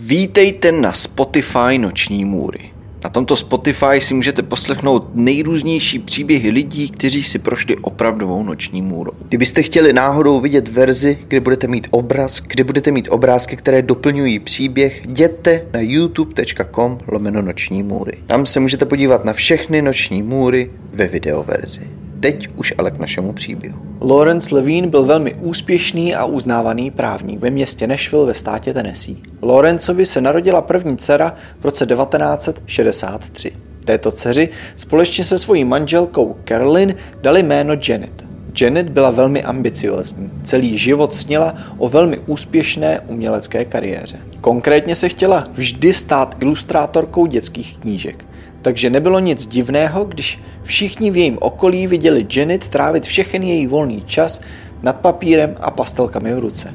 Vítejte na Spotify Noční můry. Na tomto Spotify si můžete poslechnout nejrůznější příběhy lidí, kteří si prošli opravdovou noční můrou. Kdybyste chtěli náhodou vidět verzi, kde budete mít obraz, kde budete mít obrázky, které doplňují příběh, jděte na youtube.com lomeno noční můry. Tam se můžete podívat na všechny noční můry ve videoverzi. Teď už ale k našemu příběhu. Lawrence Levine byl velmi úspěšný a uznávaný právník ve městě Nashville ve státě Tennessee. Lawrenceovi se narodila první dcera v roce 1963. Této dceři společně se svojí manželkou Carolyn dali jméno Janet. Janet byla velmi ambiciozní. Celý život snila o velmi úspěšné umělecké kariéře. Konkrétně se chtěla vždy stát ilustrátorkou dětských knížek takže nebylo nic divného, když všichni v jejím okolí viděli Janet trávit všechen její volný čas nad papírem a pastelkami v ruce.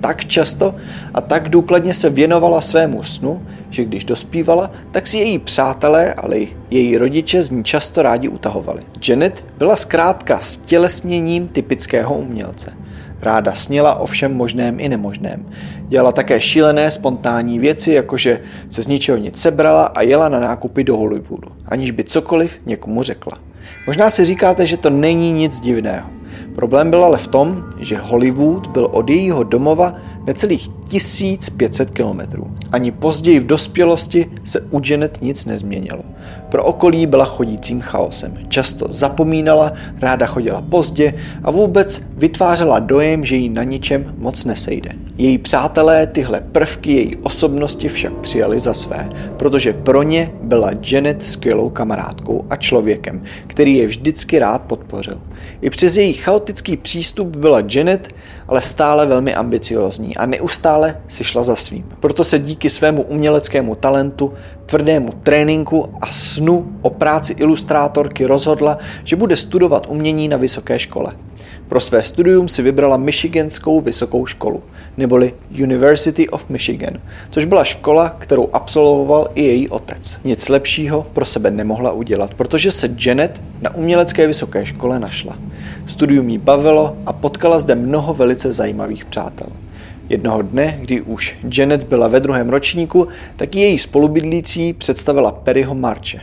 Tak často a tak důkladně se věnovala svému snu, že když dospívala, tak si její přátelé, ale i její rodiče z ní často rádi utahovali. Janet byla zkrátka stělesněním typického umělce. Ráda snila o všem možném i nemožném. Dělala také šílené spontánní věci, jakože se z ničeho nic sebrala a jela na nákupy do Hollywoodu, aniž by cokoliv někomu řekla. Možná si říkáte, že to není nic divného. Problém byl ale v tom, že Hollywood byl od jejího domova necelých 1500 kilometrů. Ani později v dospělosti se u Janet nic nezměnilo. Pro okolí byla chodícím chaosem. Často zapomínala, ráda chodila pozdě a vůbec vytvářela dojem, že jí na ničem moc nesejde. Její přátelé tyhle prvky její osobnosti však přijali za své, protože pro ně byla Janet skvělou kamarádkou a člověkem, který je vždycky rád podpořil. I přes její chaotický přístup byla Janet ale stále velmi ambiciozní a neustále si šla za svým. Proto se díky svému uměleckému talentu, tvrdému tréninku a snu o práci ilustrátorky rozhodla, že bude studovat umění na vysoké škole. Pro své studium si vybrala Michiganskou vysokou školu, neboli University of Michigan, což byla škola, kterou absolvoval i její otec. Nic lepšího pro sebe nemohla udělat, protože se Janet na umělecké vysoké škole našla. Studium jí bavilo a potkala zde mnoho velice zajímavých přátel. Jednoho dne, kdy už Janet byla ve druhém ročníku, tak její spolubydlící představila Perryho Marche,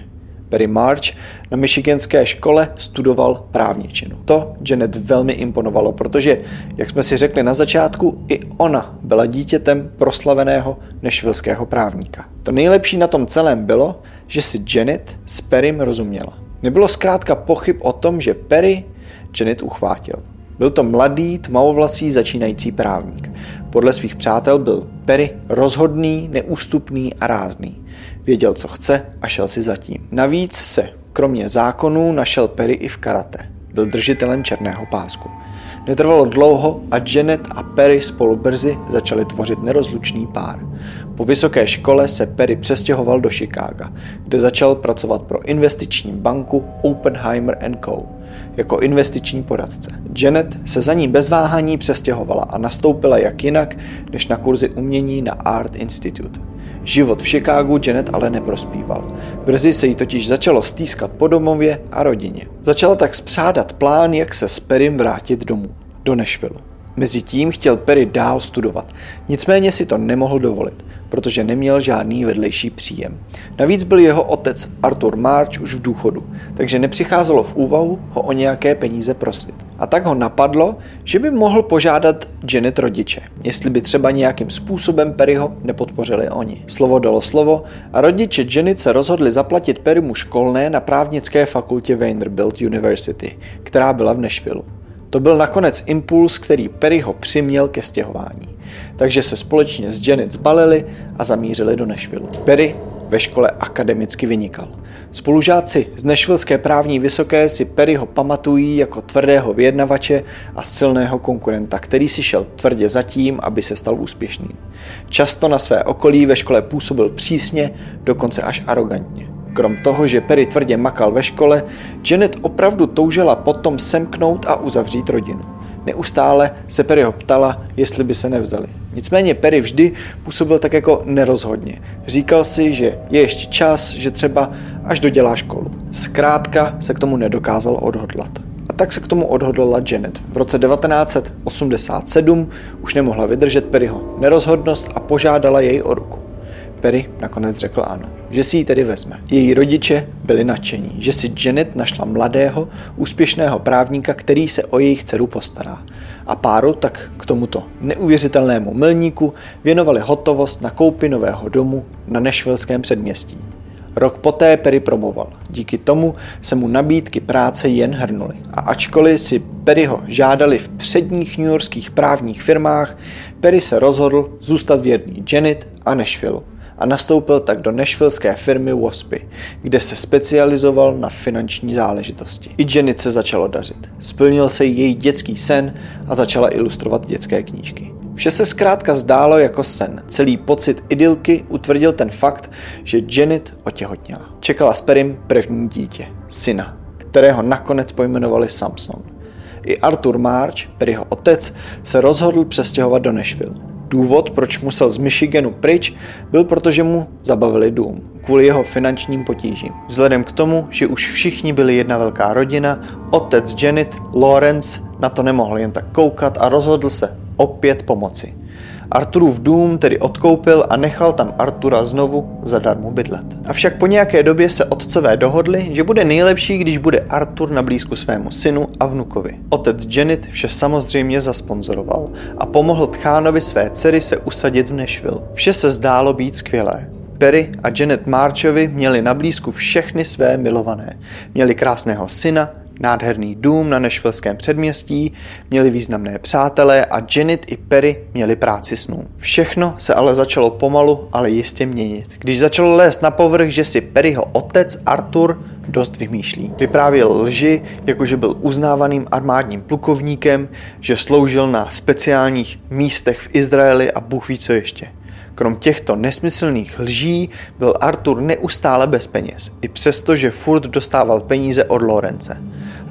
Perry March na michiganské škole studoval právničinu. To Janet velmi imponovalo, protože, jak jsme si řekli na začátku, i ona byla dítětem proslaveného nešvilského právníka. To nejlepší na tom celém bylo, že si Janet s Perrym rozuměla. Nebylo zkrátka pochyb o tom, že Perry Janet uchvátil. Byl to mladý, tmavovlasý začínající právník. Podle svých přátel byl Perry rozhodný, neústupný a rázný. Věděl, co chce a šel si zatím. Navíc se, kromě zákonů, našel Perry i v karate. Byl držitelem černého pásku. Netrvalo dlouho a Janet a Perry spolu brzy začali tvořit nerozlučný pár. Po vysoké škole se Perry přestěhoval do Chicaga, kde začal pracovat pro investiční banku Oppenheimer Co. jako investiční poradce. Janet se za ním bez váhání přestěhovala a nastoupila jak jinak, než na kurzy umění na Art Institute. Život v Chicagu Janet ale neprospíval. Brzy se jí totiž začalo stýskat po domově a rodině. Začala tak spřádat plán, jak se s Perrym vrátit domů, do Nashville. Mezitím chtěl Perry dál studovat, nicméně si to nemohl dovolit, protože neměl žádný vedlejší příjem. Navíc byl jeho otec Arthur March už v důchodu, takže nepřicházelo v úvahu ho o nějaké peníze prosit. A tak ho napadlo, že by mohl požádat Janet rodiče, jestli by třeba nějakým způsobem Perryho nepodpořili oni. Slovo dalo slovo a rodiče Janet se rozhodli zaplatit Perrymu školné na právnické fakultě Vanderbilt University, která byla v Nashville. To byl nakonec impuls, který Perry ho přiměl ke stěhování. Takže se společně s Janet zbalili a zamířili do Nashville. Perry ve škole akademicky vynikal. Spolužáci z Nešvilské právní vysoké si Perryho pamatují jako tvrdého vyjednavače a silného konkurenta, který si šel tvrdě zatím, aby se stal úspěšným. Často na své okolí ve škole působil přísně, dokonce až arrogantně. Krom toho, že Perry tvrdě makal ve škole, Janet opravdu toužila potom semknout a uzavřít rodinu. Neustále se Perryho ptala, jestli by se nevzali. Nicméně Perry vždy působil tak jako nerozhodně. Říkal si, že je ještě čas, že třeba až dodělá školu. Zkrátka se k tomu nedokázal odhodlat. A tak se k tomu odhodlala Janet. V roce 1987 už nemohla vydržet Perryho nerozhodnost a požádala jej o ruku. Perry nakonec řekl ano, že si ji tedy vezme. Její rodiče byli nadšení, že si Janet našla mladého, úspěšného právníka, který se o jejich dceru postará. A páru tak k tomuto neuvěřitelnému milníku věnovali hotovost na koupi nového domu na Nešvilském předměstí. Rok poté Perry promoval. Díky tomu se mu nabídky práce jen hrnuly. A ačkoliv si Perryho žádali v předních newyorských právních firmách, Perry se rozhodl zůstat věrný Janet a Nashville a nastoupil tak do nešvilské firmy Waspy, kde se specializoval na finanční záležitosti. I Janet se začalo dařit. Splnil se její dětský sen a začala ilustrovat dětské knížky. Vše se zkrátka zdálo jako sen. Celý pocit idylky utvrdil ten fakt, že Janet otěhotněla. Čekala s Perim první dítě, syna, kterého nakonec pojmenovali Samson. I Arthur March, Perryho otec, se rozhodl přestěhovat do Nashville. Důvod, proč musel z Michiganu pryč, byl proto, že mu zabavili dům kvůli jeho finančním potížím. Vzhledem k tomu, že už všichni byli jedna velká rodina, otec Janet, Lawrence, na to nemohl jen tak koukat a rozhodl se opět pomoci. Arturův dům tedy odkoupil a nechal tam Artura znovu zadarmo bydlet. Avšak po nějaké době se otcové dohodli, že bude nejlepší, když bude Artur na blízku svému synu a vnukovi. Otec Janet vše samozřejmě zasponzoroval a pomohl Tchánovi své dcery se usadit v Nashville. Vše se zdálo být skvělé. Perry a Janet Marchovi měli na blízku všechny své milované. Měli krásného syna, nádherný dům na Nešvilském předměstí, měli významné přátelé a Janet i Perry měli práci snů. Všechno se ale začalo pomalu, ale jistě měnit. Když začalo lézt na povrch, že si Perryho otec Arthur dost vymýšlí. Vyprávěl lži, jakože byl uznávaným armádním plukovníkem, že sloužil na speciálních místech v Izraeli a Bůh ví co ještě. Krom těchto nesmyslných lží byl Artur neustále bez peněz, i přesto, že furt dostával peníze od Lorence.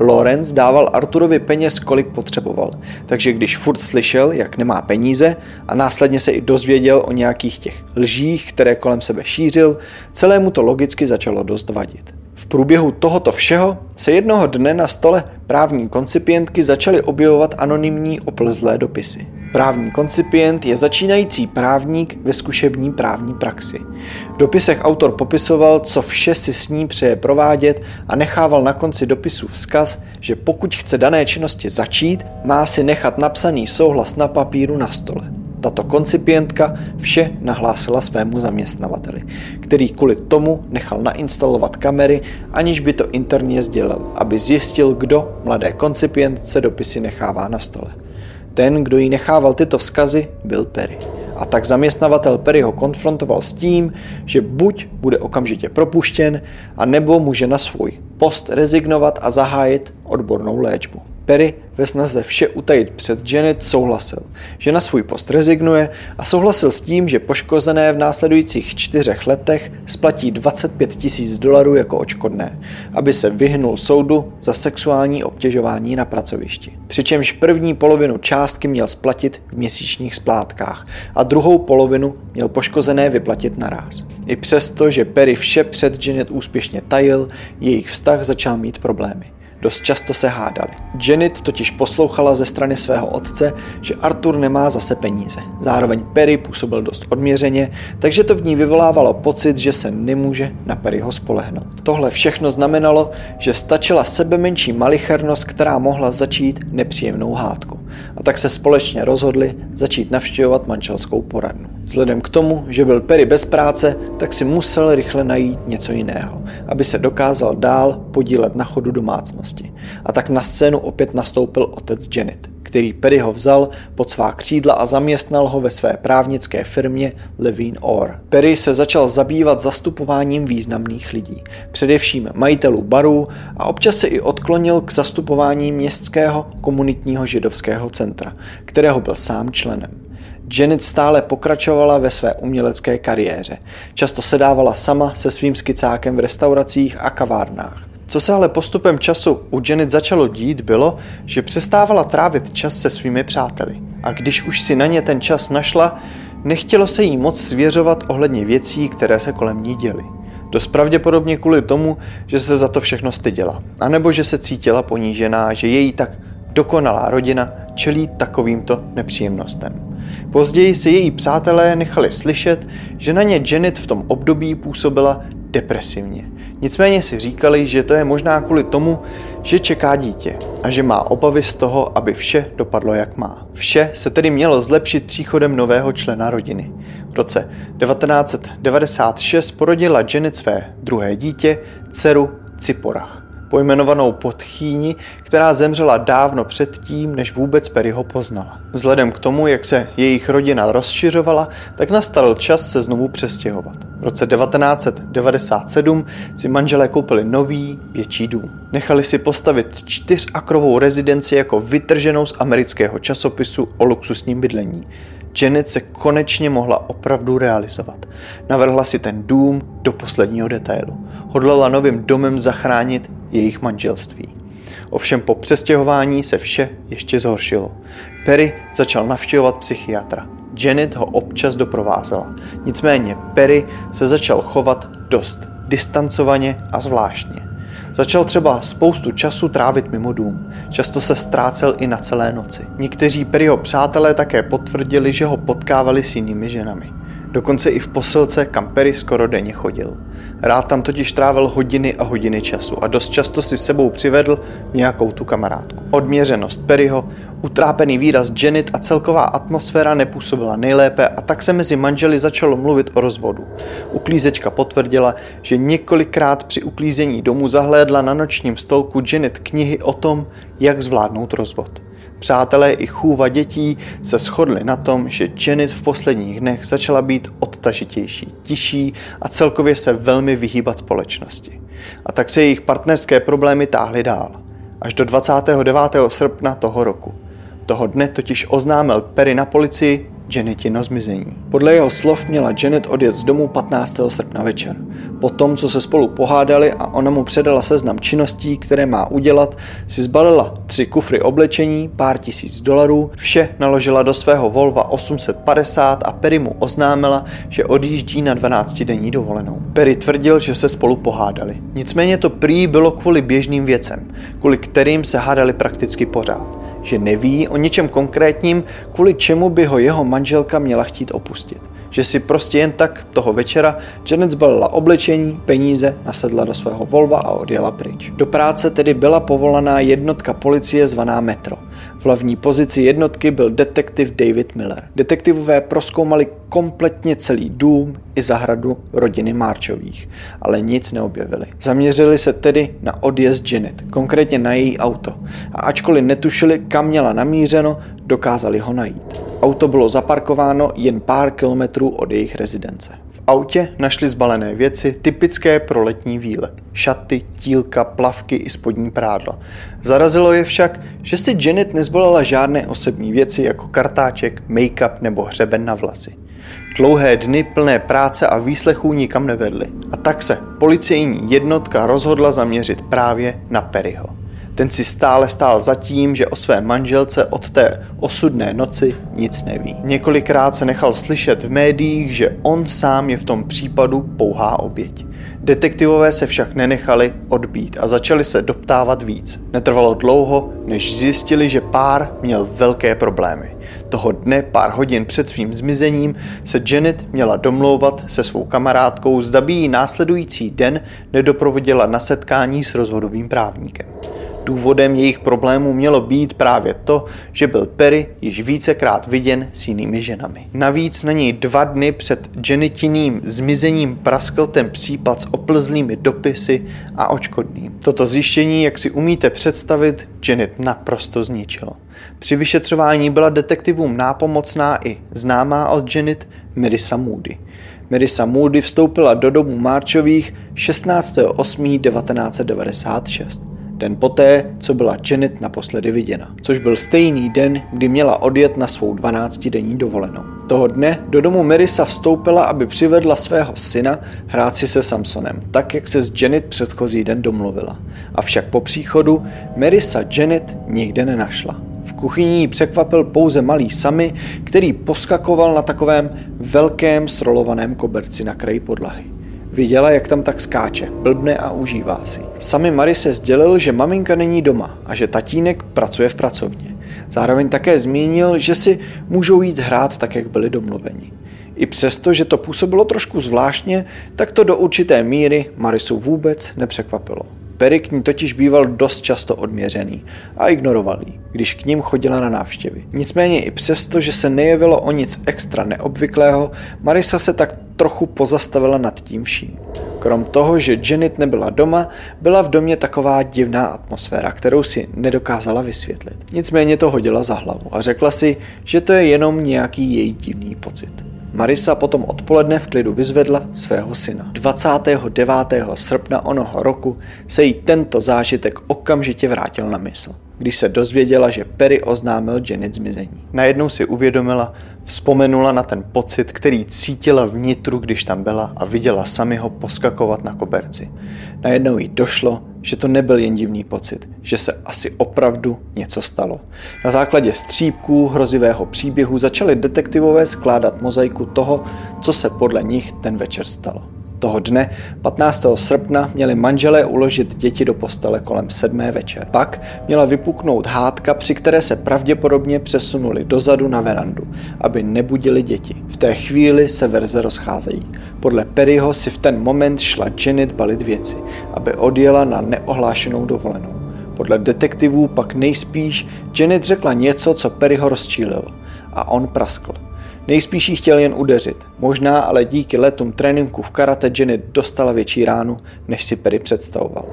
Lorenz dával Arturovi peněz, kolik potřeboval, takže když furt slyšel, jak nemá peníze a následně se i dozvěděl o nějakých těch lžích, které kolem sebe šířil, celému to logicky začalo dost vadit. V průběhu tohoto všeho se jednoho dne na stole právní koncipientky začaly objevovat anonymní oplzlé dopisy. Právní koncipient je začínající právník ve zkušební právní praxi. V dopisech autor popisoval, co vše si s ní přeje provádět a nechával na konci dopisu vzkaz, že pokud chce dané činnosti začít, má si nechat napsaný souhlas na papíru na stole. Tato koncipientka vše nahlásila svému zaměstnavateli, který kvůli tomu nechal nainstalovat kamery, aniž by to interně sdělil, aby zjistil, kdo mladé koncipientce dopisy nechává na stole. Ten, kdo jí nechával tyto vzkazy, byl Perry. A tak zaměstnavatel Perry ho konfrontoval s tím, že buď bude okamžitě propuštěn, a nebo může na svůj post rezignovat a zahájit odbornou léčbu. Perry ve snaze vše utajit před Janet souhlasil, že na svůj post rezignuje a souhlasil s tím, že poškozené v následujících čtyřech letech splatí 25 tisíc dolarů jako očkodné, aby se vyhnul soudu za sexuální obtěžování na pracovišti. Přičemž první polovinu částky měl splatit v měsíčních splátkách a druhou polovinu měl poškozené vyplatit naraz. I přesto, že Perry vše před Janet úspěšně tajil, jejich vztah začal mít problémy. Dost často se hádali. Janet totiž poslouchala ze strany svého otce, že Arthur nemá zase peníze. Zároveň Perry působil dost odměřeně, takže to v ní vyvolávalo pocit, že se nemůže na Perryho spolehnout. Tohle všechno znamenalo, že stačila sebe menší malichernost, která mohla začít nepříjemnou hádku. A tak se společně rozhodli začít navštěvovat manželskou poradnu. Vzhledem k tomu, že byl Perry bez práce, tak si musel rychle najít něco jiného, aby se dokázal dál podílet na chodu domácnosti. A tak na scénu opět nastoupil otec Janet, který Perryho vzal pod svá křídla a zaměstnal ho ve své právnické firmě Levine Orr. Perry se začal zabývat zastupováním významných lidí, především majitelů barů a občas se i odklonil k zastupování městského komunitního židovského centra, kterého byl sám členem. Janet stále pokračovala ve své umělecké kariéře. Často sedávala sama se svým skicákem v restauracích a kavárnách. Co se ale postupem času u Janet začalo dít, bylo, že přestávala trávit čas se svými přáteli. A když už si na ně ten čas našla, nechtělo se jí moc svěřovat ohledně věcí, které se kolem ní děly. Dost pravděpodobně kvůli tomu, že se za to všechno styděla. A nebo že se cítila ponížená, že její tak dokonalá rodina čelí takovýmto nepříjemnostem. Později si její přátelé nechali slyšet, že na ně Janet v tom období působila depresivně. Nicméně si říkali, že to je možná kvůli tomu, že čeká dítě a že má obavy z toho, aby vše dopadlo jak má. Vše se tedy mělo zlepšit příchodem nového člena rodiny. V roce 1996 porodila Janet své druhé dítě, dceru Ciporach pojmenovanou Podchýni, která zemřela dávno předtím, než vůbec Perry ho poznala. Vzhledem k tomu, jak se jejich rodina rozšiřovala, tak nastal čas se znovu přestěhovat. V roce 1997 si manželé koupili nový, větší dům. Nechali si postavit čtyřakrovou rezidenci jako vytrženou z amerického časopisu o luxusním bydlení. Janet se konečně mohla opravdu realizovat. Navrhla si ten dům do posledního detailu. Hodlala novým domem zachránit jejich manželství. Ovšem po přestěhování se vše ještě zhoršilo. Perry začal navštěvovat psychiatra. Janet ho občas doprovázela. Nicméně Perry se začal chovat dost distancovaně a zvláštně. Začal třeba spoustu času trávit mimo dům. Často se ztrácel i na celé noci. Někteří Perryho přátelé také potvrdili, že ho potkávali s jinými ženami. Dokonce i v posilce, kam Perry skoro denně chodil. Rád tam totiž trávil hodiny a hodiny času a dost často si sebou přivedl nějakou tu kamarádku. Odměřenost Perryho, utrápený výraz Janet a celková atmosféra nepůsobila nejlépe a tak se mezi manželi začalo mluvit o rozvodu. Uklízečka potvrdila, že několikrát při uklízení domu zahlédla na nočním stolku Janet knihy o tom, jak zvládnout rozvod. Přátelé i chůva dětí se shodli na tom, že Janet v posledních dnech začala být odtažitější, tiší a celkově se velmi vyhýbat společnosti. A tak se jejich partnerské problémy táhly dál. Až do 29. srpna toho roku. Toho dne totiž oznámil Perry na policii, Janetino zmizení. Podle jeho slov měla Janet odjet z domu 15. srpna večer. Po tom, co se spolu pohádali a ona mu předala seznam činností, které má udělat, si zbalila tři kufry oblečení, pár tisíc dolarů, vše naložila do svého Volva 850 a Perry mu oznámila, že odjíždí na 12-denní dovolenou. Perry tvrdil, že se spolu pohádali. Nicméně to prý bylo kvůli běžným věcem, kvůli kterým se hádali prakticky pořád že neví o něčem konkrétním, kvůli čemu by ho jeho manželka měla chtít opustit. Že si prostě jen tak toho večera Janet zbalila oblečení, peníze, nasedla do svého Volva a odjela pryč. Do práce tedy byla povolaná jednotka policie zvaná Metro. V hlavní pozici jednotky byl detektiv David Miller. Detektivové proskoumali kompletně celý dům i zahradu rodiny Marchových, ale nic neobjevili. Zaměřili se tedy na odjezd Janet, konkrétně na její auto. A ačkoliv netušili, kam měla namířeno, dokázali ho najít. Auto bylo zaparkováno jen pár kilometrů od jejich rezidence. V autě našli zbalené věci typické pro letní výlet. Šaty, tílka, plavky i spodní prádlo. Zarazilo je však, že si Janet nezbalila žádné osobní věci jako kartáček, make-up nebo hřeben na vlasy. Dlouhé dny plné práce a výslechů nikam nevedly. A tak se policejní jednotka rozhodla zaměřit právě na Perryho. Ten si stále stál za tím, že o své manželce od té osudné noci nic neví. Několikrát se nechal slyšet v médiích, že on sám je v tom případu pouhá oběť. Detektivové se však nenechali odbít a začali se doptávat víc. Netrvalo dlouho, než zjistili, že pár měl velké problémy. Toho dne, pár hodin před svým zmizením, se Janet měla domlouvat se svou kamarádkou, zda by jí následující den nedoprovodila na setkání s rozvodovým právníkem. Důvodem jejich problémů mělo být právě to, že byl Perry již vícekrát viděn s jinými ženami. Navíc na něj dva dny před Janitiným zmizením praskl ten případ s oplzlými dopisy a očkodným. Toto zjištění, jak si umíte představit, Janet naprosto zničilo. Při vyšetřování byla detektivům nápomocná i známá od Janet Marissa Moody. Marissa Moody vstoupila do domu Marchových 16.8.1996 den poté, co byla Janet naposledy viděna, což byl stejný den, kdy měla odjet na svou 12-denní dovolenou. Toho dne do domu Marisa vstoupila, aby přivedla svého syna hrát si se Samsonem, tak jak se s Janet předchozí den domluvila. Avšak po příchodu Marisa Janet nikde nenašla. V kuchyni jí překvapil pouze malý Samy, který poskakoval na takovém velkém strolovaném koberci na kraji podlahy. Viděla, jak tam tak skáče, blbne a užívá si. Sami Mary se sdělil, že maminka není doma a že tatínek pracuje v pracovně. Zároveň také zmínil, že si můžou jít hrát tak, jak byli domluveni. I přesto, že to působilo trošku zvláštně, tak to do určité míry Marisu vůbec nepřekvapilo. Perry k ní totiž býval dost často odměřený a ignoroval jí, když k ním chodila na návštěvy. Nicméně i přesto, že se nejevilo o nic extra neobvyklého, Marisa se tak trochu pozastavila nad tím vším. Krom toho, že Janet nebyla doma, byla v domě taková divná atmosféra, kterou si nedokázala vysvětlit. Nicméně to hodila za hlavu a řekla si, že to je jenom nějaký její divný pocit. Marisa potom odpoledne v klidu vyzvedla svého syna. 29. srpna onoho roku se jí tento zážitek okamžitě vrátil na mysl, když se dozvěděla, že Perry oznámil Janet zmizení. Najednou si uvědomila, vzpomenula na ten pocit, který cítila vnitru, když tam byla a viděla ho poskakovat na koberci. Najednou jí došlo, že to nebyl jen divný pocit, že se asi opravdu něco stalo. Na základě střípků hrozivého příběhu začali detektivové skládat mozaiku toho, co se podle nich ten večer stalo. Toho dne, 15. srpna, měli manželé uložit děti do postele kolem sedmé večer. Pak měla vypuknout hádka, při které se pravděpodobně přesunuli dozadu na verandu, aby nebudili děti. V té chvíli se verze rozcházejí. Podle Perryho si v ten moment šla Janet balit věci, aby odjela na neohlášenou dovolenou. Podle detektivů pak nejspíš Janet řekla něco, co Perryho rozčílilo a on praskl. Nejspíš jí chtěl jen udeřit. Možná ale díky letům tréninku v karate Jenny dostala větší ránu, než si Perry představoval.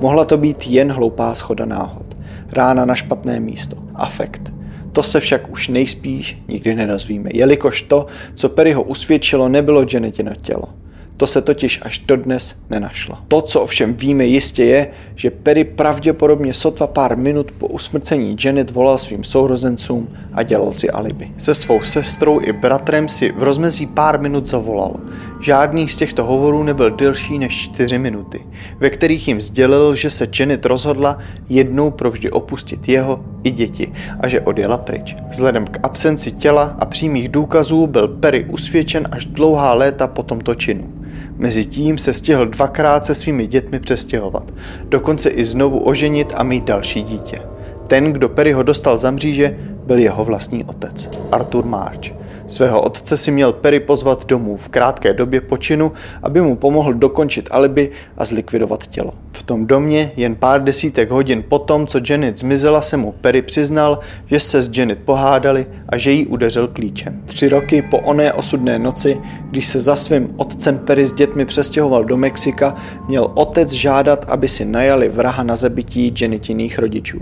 Mohla to být jen hloupá schoda náhod. Rána na špatné místo. Afekt. To se však už nejspíš nikdy nedozvíme, jelikož to, co Perryho usvědčilo, nebylo Janetino tělo. To se totiž až dodnes nenašlo. To, co ovšem víme jistě je, že Perry pravděpodobně sotva pár minut po usmrcení Janet volal svým sourozencům a dělal si alibi. Se svou sestrou i bratrem si v rozmezí pár minut zavolal. Žádný z těchto hovorů nebyl delší než čtyři minuty, ve kterých jim sdělil, že se Janet rozhodla jednou provždy opustit jeho i děti a že odjela pryč. Vzhledem k absenci těla a přímých důkazů byl Perry usvědčen až dlouhá léta po tomto činu. Mezitím se stihl dvakrát se svými dětmi přestěhovat, dokonce i znovu oženit a mít další dítě. Ten, kdo Perryho dostal za mříže, byl jeho vlastní otec, Arthur March. Svého otce si měl Perry pozvat domů v krátké době počinu, aby mu pomohl dokončit alibi a zlikvidovat tělo. V tom domě jen pár desítek hodin potom, co Janet zmizela, se mu Perry přiznal, že se s Janet pohádali a že jí udeřil klíčem. Tři roky po oné osudné noci, když se za svým otcem Perry s dětmi přestěhoval do Mexika, měl otec žádat, aby si najali vraha na zabití Janetiných rodičů.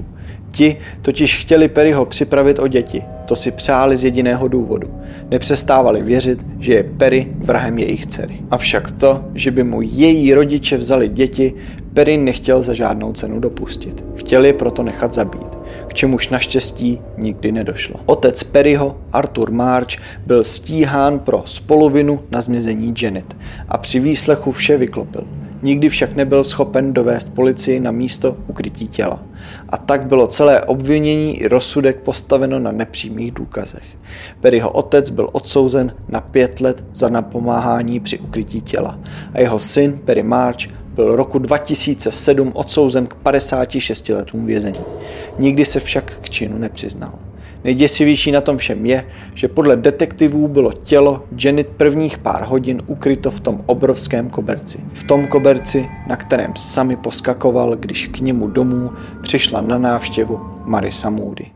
Ti totiž chtěli Perryho připravit o děti. To si přáli z jediného důvodu. Nepřestávali věřit, že je Perry vrahem jejich dcery. Avšak to, že by mu její rodiče vzali děti, Perry nechtěl za žádnou cenu dopustit. Chtěl je proto nechat zabít, k čemuž naštěstí nikdy nedošlo. Otec Perryho, Arthur March, byl stíhán pro spolovinu na zmizení Janet a při výslechu vše vyklopil. Nikdy však nebyl schopen dovést policii na místo ukrytí těla. A tak bylo celé obvinění i rozsudek postaveno na nepřímých důkazech. Perryho otec byl odsouzen na pět let za napomáhání při ukrytí těla a jeho syn Perry March byl roku 2007 odsouzen k 56 letům vězení. Nikdy se však k činu nepřiznal. Nejděsivější na tom všem je, že podle detektivů bylo tělo Janet prvních pár hodin ukryto v tom obrovském koberci. V tom koberci, na kterém sami poskakoval, když k němu domů přišla na návštěvu Marisa Moody.